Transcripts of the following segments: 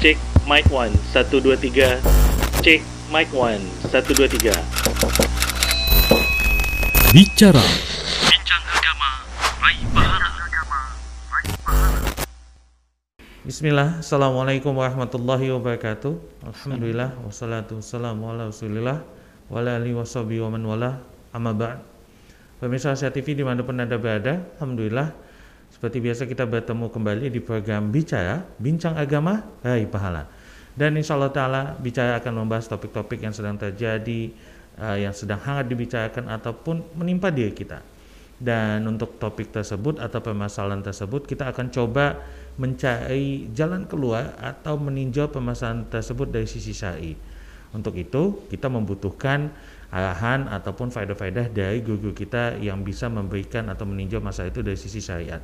Cek mic 1 1 2 3. Cek mic 1 1 2 3. Bicara. Bincang agama, raih pahala. Bismillah, Assalamualaikum warahmatullahi wabarakatuh. Alhamdulillah, wassalatu wassalamu ala rasulillah Wa ala alihi wa sahbihi wa man wala. Amma ba'd. Pemirsa Asia TV di mana pun Anda berada Alhamdulillah Seperti biasa kita bertemu kembali di program Bicara Bincang Agama, Raih Pahala Dan insya Allah Ta'ala Bicara akan membahas topik-topik yang sedang terjadi uh, Yang sedang hangat dibicarakan Ataupun menimpa diri kita dan untuk topik tersebut atau permasalahan tersebut kita akan coba mencari jalan keluar atau meninjau permasalahan tersebut dari sisi syar'i. Untuk itu kita membutuhkan arahan ataupun faedah-faedah dari guru kita yang bisa memberikan atau meninjau masalah itu dari sisi syariat.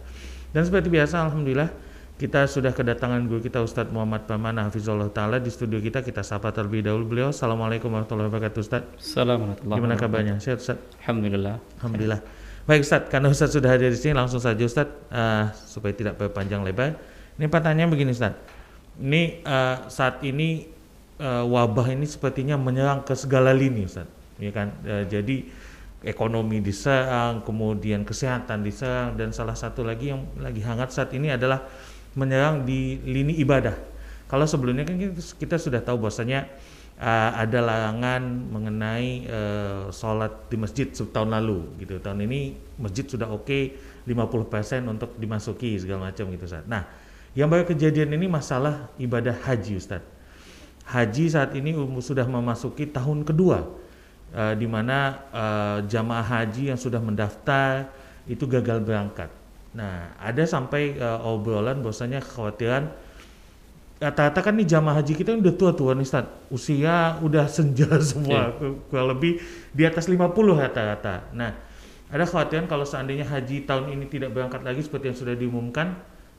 Dan seperti biasa alhamdulillah kita sudah kedatangan guru kita Ustadz Muhammad Pamana Hafizullah Ta'ala di studio kita kita sapa terlebih dahulu beliau Assalamualaikum warahmatullahi wabarakatuh Ustadz Assalamualaikum Gimana kabarnya? Sehat Ustadz? Alhamdulillah. Alhamdulillah. Baik Ustadz, karena Ustadz sudah hadir di sini langsung saja Ustadz uh, supaya tidak berpanjang lebar. Ini pertanyaan begini Ustadz. Ini uh, saat ini uh, wabah ini sepertinya menyerang ke segala lini Ustadz. Ya kan? Uh, jadi ekonomi diserang, kemudian kesehatan diserang dan salah satu lagi yang lagi hangat saat ini adalah menyerang di lini ibadah. Kalau sebelumnya kan kita, sudah tahu bahwasanya uh, ada larangan mengenai uh, sholat di masjid tahun lalu gitu tahun ini masjid sudah oke okay, 50% untuk dimasuki segala macam gitu Ustaz. Nah yang baru kejadian ini masalah ibadah haji Ustaz. Haji saat ini um, sudah memasuki tahun kedua uh, di mana uh, jamaah haji yang sudah mendaftar itu gagal berangkat. Nah ada sampai uh, obrolan bahwasanya kekhawatiran rata-rata kan nih jamaah haji kita udah tua-tua nih Ustaz. Usia udah senja semua, yeah. kurang lebih di atas 50 rata-rata. Nah, ada khawatiran kalau seandainya haji tahun ini tidak berangkat lagi seperti yang sudah diumumkan,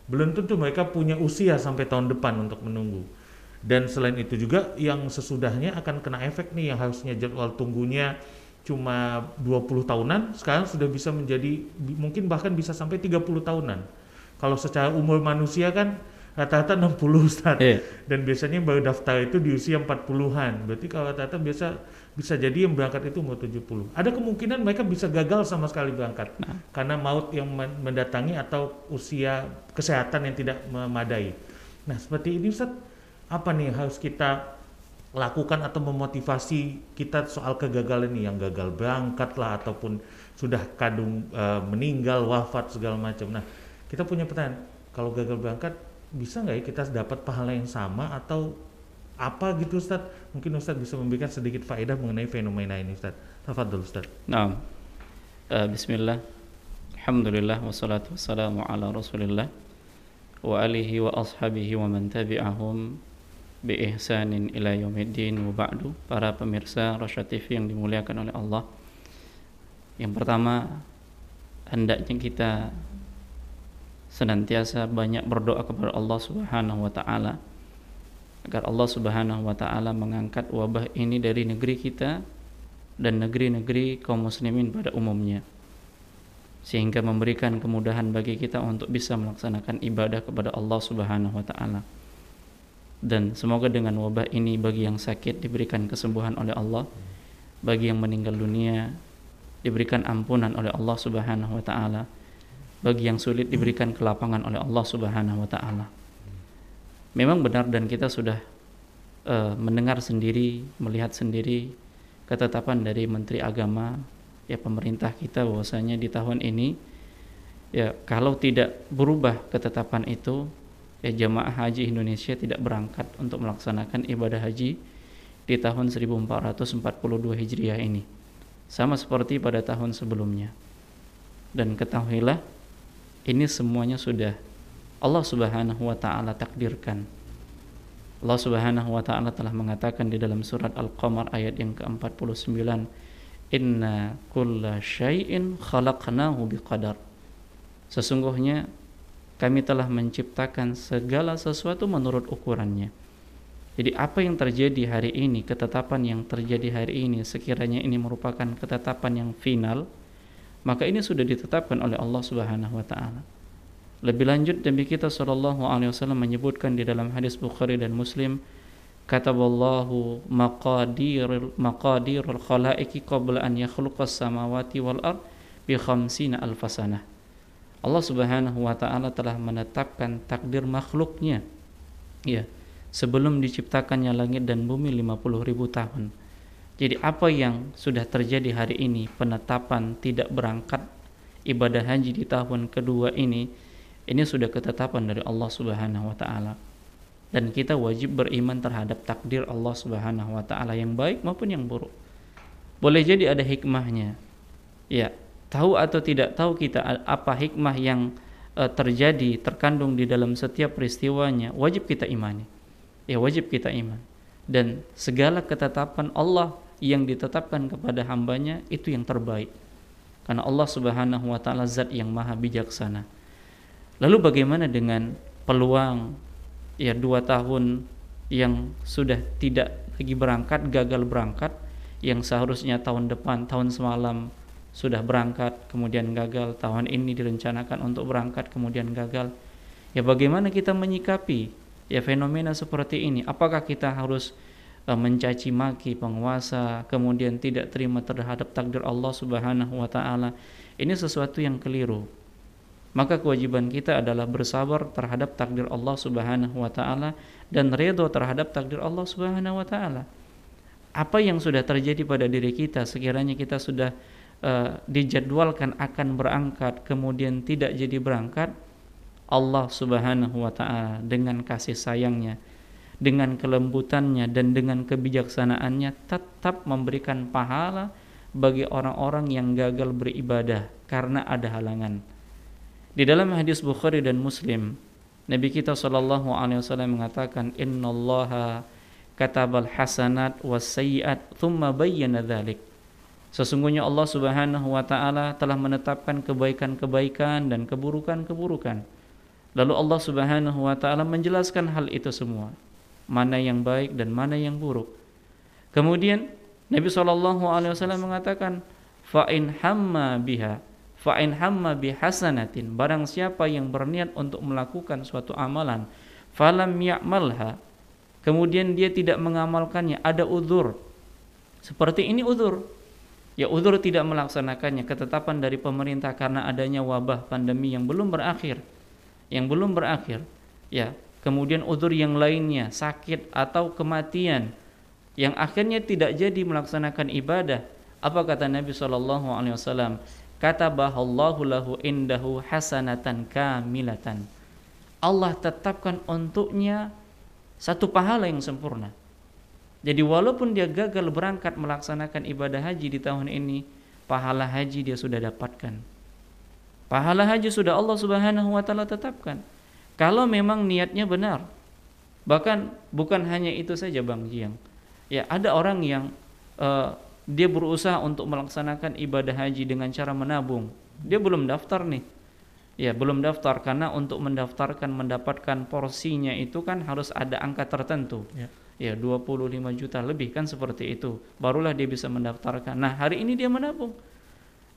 belum tentu mereka punya usia sampai tahun depan untuk menunggu. Dan selain itu juga yang sesudahnya akan kena efek nih yang harusnya jadwal tunggunya cuma 20 tahunan, sekarang sudah bisa menjadi mungkin bahkan bisa sampai 30 tahunan. Kalau secara umur manusia kan rata-rata 60 Ustaz. Yeah. Dan biasanya baru daftar itu di usia 40-an. Berarti kalau rata-rata biasa bisa jadi yang berangkat itu umur 70. Ada kemungkinan mereka bisa gagal sama sekali berangkat. Nah. Karena maut yang mendatangi atau usia kesehatan yang tidak memadai. Nah, seperti ini Ustaz, apa nih harus kita lakukan atau memotivasi kita soal kegagalan ini yang gagal berangkat lah ataupun sudah kadung uh, meninggal, wafat segala macam. Nah, kita punya pertanyaan, kalau gagal berangkat bisa nggak ya kita dapat pahala yang sama atau apa gitu Ustaz? Mungkin Ustaz bisa memberikan sedikit faedah mengenai fenomena ini Ustaz. Tafadhol Ustaz. Nah, uh, bismillah. Alhamdulillah wassalatu wassalamu ala Rasulillah wa alihi wa ashabihi wa man tabi'ahum bi ihsanin ila yaumiddin wa ba'du. Para pemirsa Rasya TV yang dimuliakan oleh Allah. Yang pertama, hendaknya kita senantiasa banyak berdoa kepada Allah Subhanahu wa taala agar Allah Subhanahu wa taala mengangkat wabah ini dari negeri kita dan negeri-negeri kaum muslimin pada umumnya sehingga memberikan kemudahan bagi kita untuk bisa melaksanakan ibadah kepada Allah Subhanahu wa taala. Dan semoga dengan wabah ini bagi yang sakit diberikan kesembuhan oleh Allah, bagi yang meninggal dunia diberikan ampunan oleh Allah Subhanahu wa taala bagi yang sulit diberikan kelapangan oleh Allah Subhanahu wa taala. Memang benar dan kita sudah uh, mendengar sendiri, melihat sendiri ketetapan dari Menteri Agama ya pemerintah kita bahwasanya di tahun ini ya kalau tidak berubah ketetapan itu ya jamaah haji Indonesia tidak berangkat untuk melaksanakan ibadah haji di tahun 1442 Hijriah ini. Sama seperti pada tahun sebelumnya. Dan ketahuilah ini semuanya sudah Allah Subhanahu wa taala takdirkan. Allah Subhanahu wa taala telah mengatakan di dalam surat Al-Qamar ayat yang ke-49, "Inna kulla syai'in khalaqnahu biqadar." Sesungguhnya kami telah menciptakan segala sesuatu menurut ukurannya. Jadi apa yang terjadi hari ini, ketetapan yang terjadi hari ini sekiranya ini merupakan ketetapan yang final, maka ini sudah ditetapkan oleh Allah Subhanahu wa taala. Lebih lanjut Nabi kita sallallahu alaihi wasallam menyebutkan di dalam hadis Bukhari dan Muslim kataballahu maqadir maqadirul khalaiqi qabla an yakhluqas samawati wal ard bi khamsina alfasanah. Allah Subhanahu wa taala telah menetapkan takdir makhluknya ya sebelum diciptakannya langit dan bumi 50 ribu tahun. Jadi apa yang sudah terjadi hari ini penetapan tidak berangkat ibadah haji di tahun kedua ini ini sudah ketetapan dari Allah Subhanahu wa taala. Dan kita wajib beriman terhadap takdir Allah Subhanahu wa taala yang baik maupun yang buruk. Boleh jadi ada hikmahnya. Ya, tahu atau tidak tahu kita apa hikmah yang uh, terjadi terkandung di dalam setiap peristiwanya, wajib kita imani. Ya, wajib kita iman. Dan segala ketetapan Allah yang ditetapkan kepada hambanya itu yang terbaik. Karena Allah Subhanahu wa taala zat yang maha bijaksana. Lalu bagaimana dengan peluang ya dua tahun yang sudah tidak lagi berangkat, gagal berangkat, yang seharusnya tahun depan, tahun semalam sudah berangkat, kemudian gagal, tahun ini direncanakan untuk berangkat, kemudian gagal. Ya bagaimana kita menyikapi ya fenomena seperti ini? Apakah kita harus uh, mencaci maki penguasa, kemudian tidak terima terhadap takdir Allah Subhanahu wa taala? Ini sesuatu yang keliru maka kewajiban kita adalah bersabar terhadap takdir Allah Subhanahu wa taala dan redha terhadap takdir Allah Subhanahu wa taala. Apa yang sudah terjadi pada diri kita sekiranya kita sudah uh, dijadwalkan akan berangkat kemudian tidak jadi berangkat, Allah Subhanahu wa taala dengan kasih sayangnya, dengan kelembutannya dan dengan kebijaksanaannya tetap memberikan pahala bagi orang-orang yang gagal beribadah karena ada halangan di dalam hadis Bukhari dan Muslim, Nabi kita Shallallahu Alaihi Wasallam mengatakan, Inna Allah katabal hasanat was sayyiat thumma bayyana dhalik. Sesungguhnya Allah Subhanahu wa taala telah menetapkan kebaikan-kebaikan dan keburukan-keburukan. Lalu Allah Subhanahu wa taala menjelaskan hal itu semua, mana yang baik dan mana yang buruk. Kemudian Nabi Shallallahu alaihi wasallam mengatakan, fa in hamma biha Fa'in hamma bihasanatin barang siapa yang berniat untuk melakukan suatu amalan falam ya'malha. Kemudian dia tidak mengamalkannya. Ada uzur. Seperti ini uzur ya uzur tidak melaksanakannya ketetapan dari pemerintah karena adanya wabah pandemi yang belum berakhir yang belum berakhir ya kemudian uzur yang lainnya sakit atau kematian yang akhirnya tidak jadi melaksanakan ibadah apa kata Nabi Shallallahu Alaihi Wasallam katabahallahu lahu indahu hasanatan kamilatan. Allah tetapkan untuknya satu pahala yang sempurna. Jadi walaupun dia gagal berangkat melaksanakan ibadah haji di tahun ini, pahala haji dia sudah dapatkan. Pahala haji sudah Allah Subhanahu wa taala tetapkan. Kalau memang niatnya benar. Bahkan bukan hanya itu saja Bang Jiang. Ya, ada orang yang uh, dia berusaha untuk melaksanakan ibadah haji dengan cara menabung. Dia belum daftar nih. Ya, belum daftar karena untuk mendaftarkan mendapatkan porsinya itu kan harus ada angka tertentu. Ya. Ya, 25 juta lebih kan seperti itu. Barulah dia bisa mendaftarkan. Nah, hari ini dia menabung.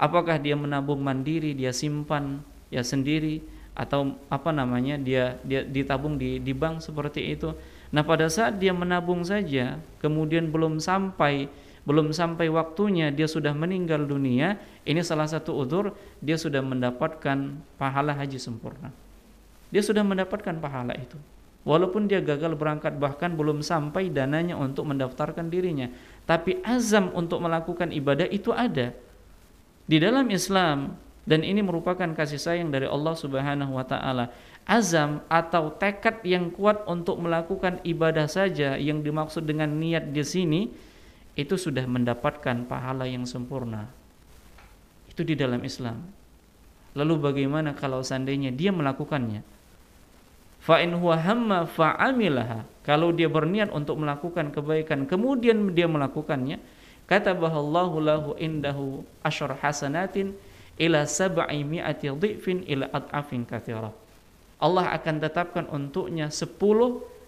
Apakah dia menabung mandiri, dia simpan ya sendiri atau apa namanya? Dia dia ditabung di di bank seperti itu. Nah, pada saat dia menabung saja, kemudian belum sampai belum sampai waktunya dia sudah meninggal dunia, ini salah satu udur dia sudah mendapatkan pahala haji sempurna. Dia sudah mendapatkan pahala itu. Walaupun dia gagal berangkat bahkan belum sampai dananya untuk mendaftarkan dirinya, tapi azam untuk melakukan ibadah itu ada. Di dalam Islam dan ini merupakan kasih sayang dari Allah Subhanahu wa taala. Azam atau tekad yang kuat untuk melakukan ibadah saja yang dimaksud dengan niat di sini itu sudah mendapatkan pahala yang sempurna. Itu di dalam Islam. Lalu bagaimana kalau seandainya dia melakukannya? Fa in huwa hamma fa'amilaha. Kalau dia berniat untuk melakukan kebaikan kemudian dia melakukannya, kata bahallahu lahu indahu asyar hasanatin ila sab'i mi'ati dhifin ila ad'afin katsira. Allah akan tetapkan untuknya 10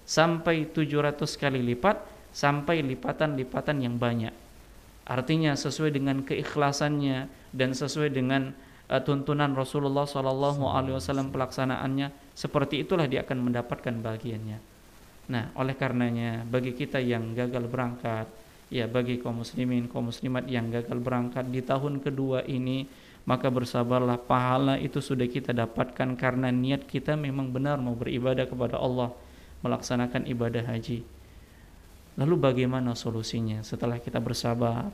sampai 700 kali lipat sampai lipatan-lipatan yang banyak. Artinya sesuai dengan keikhlasannya dan sesuai dengan uh, tuntunan Rasulullah Shallallahu Alaihi Wasallam pelaksanaannya seperti itulah dia akan mendapatkan bagiannya. Nah, oleh karenanya bagi kita yang gagal berangkat, ya bagi kaum muslimin, kaum muslimat yang gagal berangkat di tahun kedua ini, maka bersabarlah pahala itu sudah kita dapatkan karena niat kita memang benar mau beribadah kepada Allah, melaksanakan ibadah haji. Lalu bagaimana solusinya setelah kita bersabar?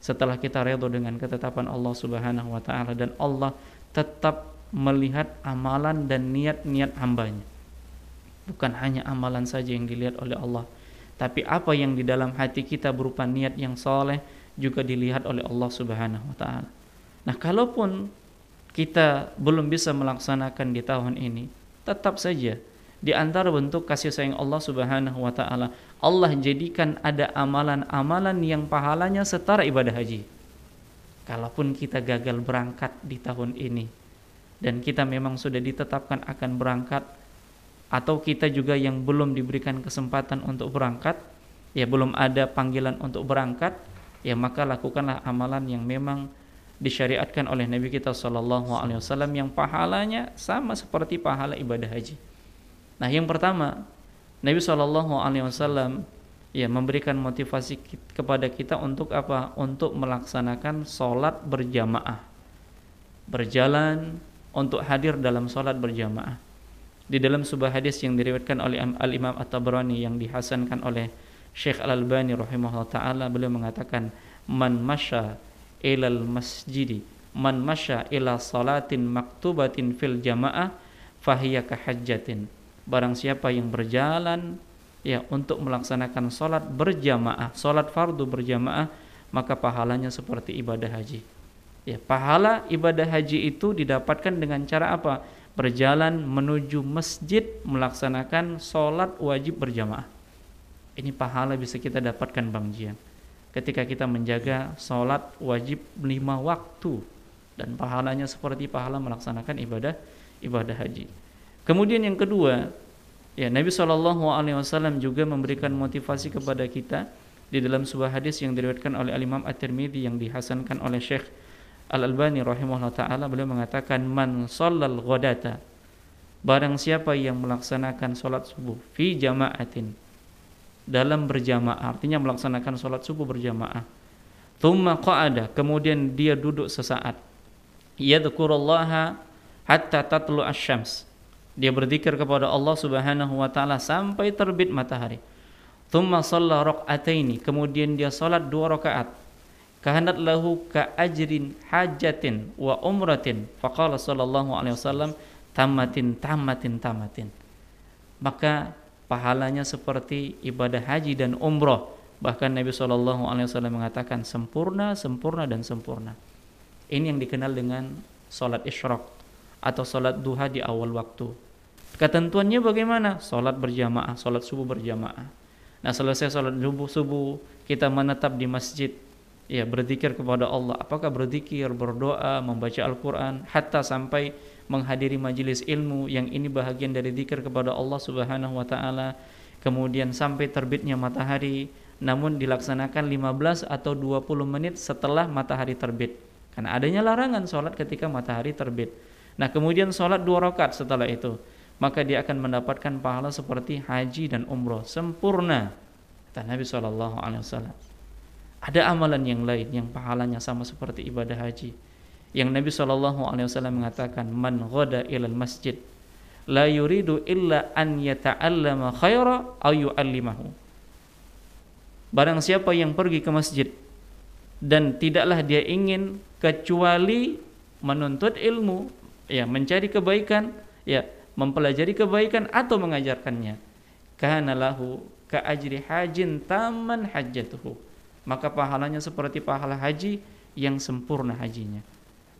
Setelah kita redho dengan ketetapan Allah Subhanahu wa taala dan Allah tetap melihat amalan dan niat-niat hambanya. Bukan hanya amalan saja yang dilihat oleh Allah, tapi apa yang di dalam hati kita berupa niat yang soleh juga dilihat oleh Allah Subhanahu wa taala. Nah, kalaupun kita belum bisa melaksanakan di tahun ini, tetap saja di antara bentuk kasih sayang Allah Subhanahu wa taala, Allah jadikan ada amalan-amalan yang pahalanya setara ibadah haji. Kalaupun kita gagal berangkat di tahun ini dan kita memang sudah ditetapkan akan berangkat atau kita juga yang belum diberikan kesempatan untuk berangkat, ya belum ada panggilan untuk berangkat, ya maka lakukanlah amalan yang memang disyariatkan oleh Nabi kita Shallallahu Alaihi Wasallam yang pahalanya sama seperti pahala ibadah haji. Nah, yang pertama, Nabi Shallallahu Alaihi Wasallam ya memberikan motivasi kepada kita untuk apa? Untuk melaksanakan sholat berjamaah, berjalan untuk hadir dalam sholat berjamaah. Di dalam sebuah hadis yang diriwayatkan oleh Al Imam At Tabrani yang dihasankan oleh Syekh Al Albani rahimahullah taala beliau mengatakan man masya ilal masjidi man masya ila salatin maktubatin fil jamaah fahiya kahajjatin barang siapa yang berjalan ya untuk melaksanakan sholat berjamaah, sholat fardu berjamaah, maka pahalanya seperti ibadah haji. Ya, pahala ibadah haji itu didapatkan dengan cara apa? Berjalan menuju masjid melaksanakan sholat wajib berjamaah. Ini pahala bisa kita dapatkan Bang Jian. Ketika kita menjaga sholat wajib lima waktu dan pahalanya seperti pahala melaksanakan ibadah ibadah haji. Kemudian yang kedua, ya Nabi Shallallahu Alaihi Wasallam juga memberikan motivasi kepada kita di dalam sebuah hadis yang diriwayatkan oleh Al Imam At-Tirmidzi yang dihasankan oleh Syekh Al Albani rahimahullah taala. Beliau mengatakan man shallal ghadata barang siapa yang melaksanakan sholat subuh fi jamaatin dalam berjamaah artinya melaksanakan sholat subuh berjamaah thumma qa'ada kemudian dia duduk sesaat yadhkurullaha hatta tatlu asy-syams dia berzikir kepada Allah Subhanahu wa taala sampai terbit matahari. Thumma shalla raka'ataini, kemudian dia salat dua rakaat. Kahanat lahu ka ajrin hajatin wa umratin. Faqala sallallahu alaihi wasallam tamatin tamatin tamatin. Maka pahalanya seperti ibadah haji dan umrah. Bahkan Nabi Shallallahu Alaihi Wasallam mengatakan sempurna, sempurna dan sempurna. Ini yang dikenal dengan sholat isyraq atau sholat duha di awal waktu. Ketentuannya bagaimana? Salat berjamaah, salat subuh berjamaah. Nah, selesai salat subuh subuh, kita menetap di masjid, ya berzikir kepada Allah. Apakah berzikir, berdoa, membaca Al-Qur'an hatta sampai menghadiri majelis ilmu yang ini bahagian dari zikir kepada Allah Subhanahu wa taala. Kemudian sampai terbitnya matahari, namun dilaksanakan 15 atau 20 menit setelah matahari terbit. Karena adanya larangan sholat ketika matahari terbit. Nah kemudian sholat dua rakaat setelah itu maka dia akan mendapatkan pahala seperti haji dan umroh. Sempurna kata Nabi Shallallahu ada amalan yang lain yang pahalanya sama seperti ibadah haji. Yang Nabi Wasallam mengatakan man ghada ilal masjid la yuridu illa an yata'allama khaira aw yu'allimahu. Barang siapa yang pergi ke masjid dan tidaklah dia ingin kecuali menuntut ilmu ya mencari kebaikan ya mempelajari kebaikan atau mengajarkannya kana lahu ka ajri hajin taman hajjatuhu maka pahalanya seperti pahala haji yang sempurna hajinya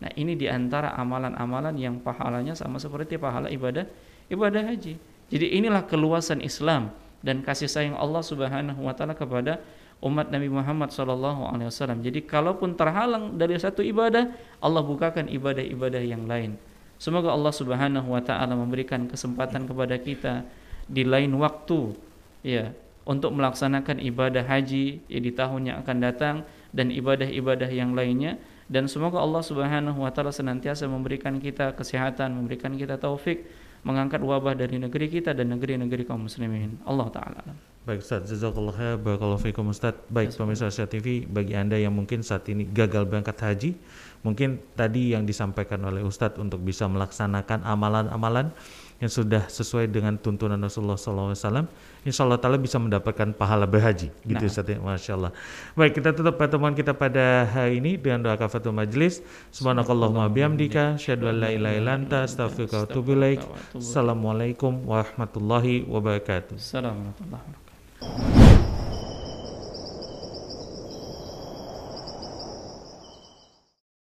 nah ini di antara amalan-amalan yang pahalanya sama seperti pahala ibadah ibadah haji jadi inilah keluasan Islam dan kasih sayang Allah Subhanahu wa taala kepada umat Nabi Muhammad sallallahu alaihi wasallam. Jadi kalaupun terhalang dari satu ibadah, Allah bukakan ibadah-ibadah yang lain. Semoga Allah Subhanahu wa taala memberikan kesempatan kepada kita di lain waktu ya untuk melaksanakan ibadah haji ya, di tahun yang akan datang dan ibadah-ibadah yang lainnya dan semoga Allah Subhanahu wa taala senantiasa memberikan kita kesehatan, memberikan kita taufik mengangkat wabah dari negeri kita dan negeri-negeri kaum muslimin. Allah taala. Baik Ustaz, jazakallah khair, barakallahu fikum Ustaz. Baik pemirsa Asia TV, bagi Anda yang mungkin saat ini gagal berangkat haji, mungkin tadi yang disampaikan oleh Ustadz untuk bisa melaksanakan amalan-amalan yang sudah sesuai dengan tuntunan Rasulullah SAW, insya Allah Ta'ala bisa mendapatkan pahala berhaji. Gitu nah. Ustaz ya, Masya Allah. Baik, kita tutup pertemuan kita pada hari ini dengan doa kafatul majlis. Subhanakallahumma bihamdika, syahadu an la ilaha illa anta, astaghfiruka wa atubu ilaik. Assalamualaikum warahmatullahi wabarakatuh. Assalamualaikum warahmatullahi wabarakatuh.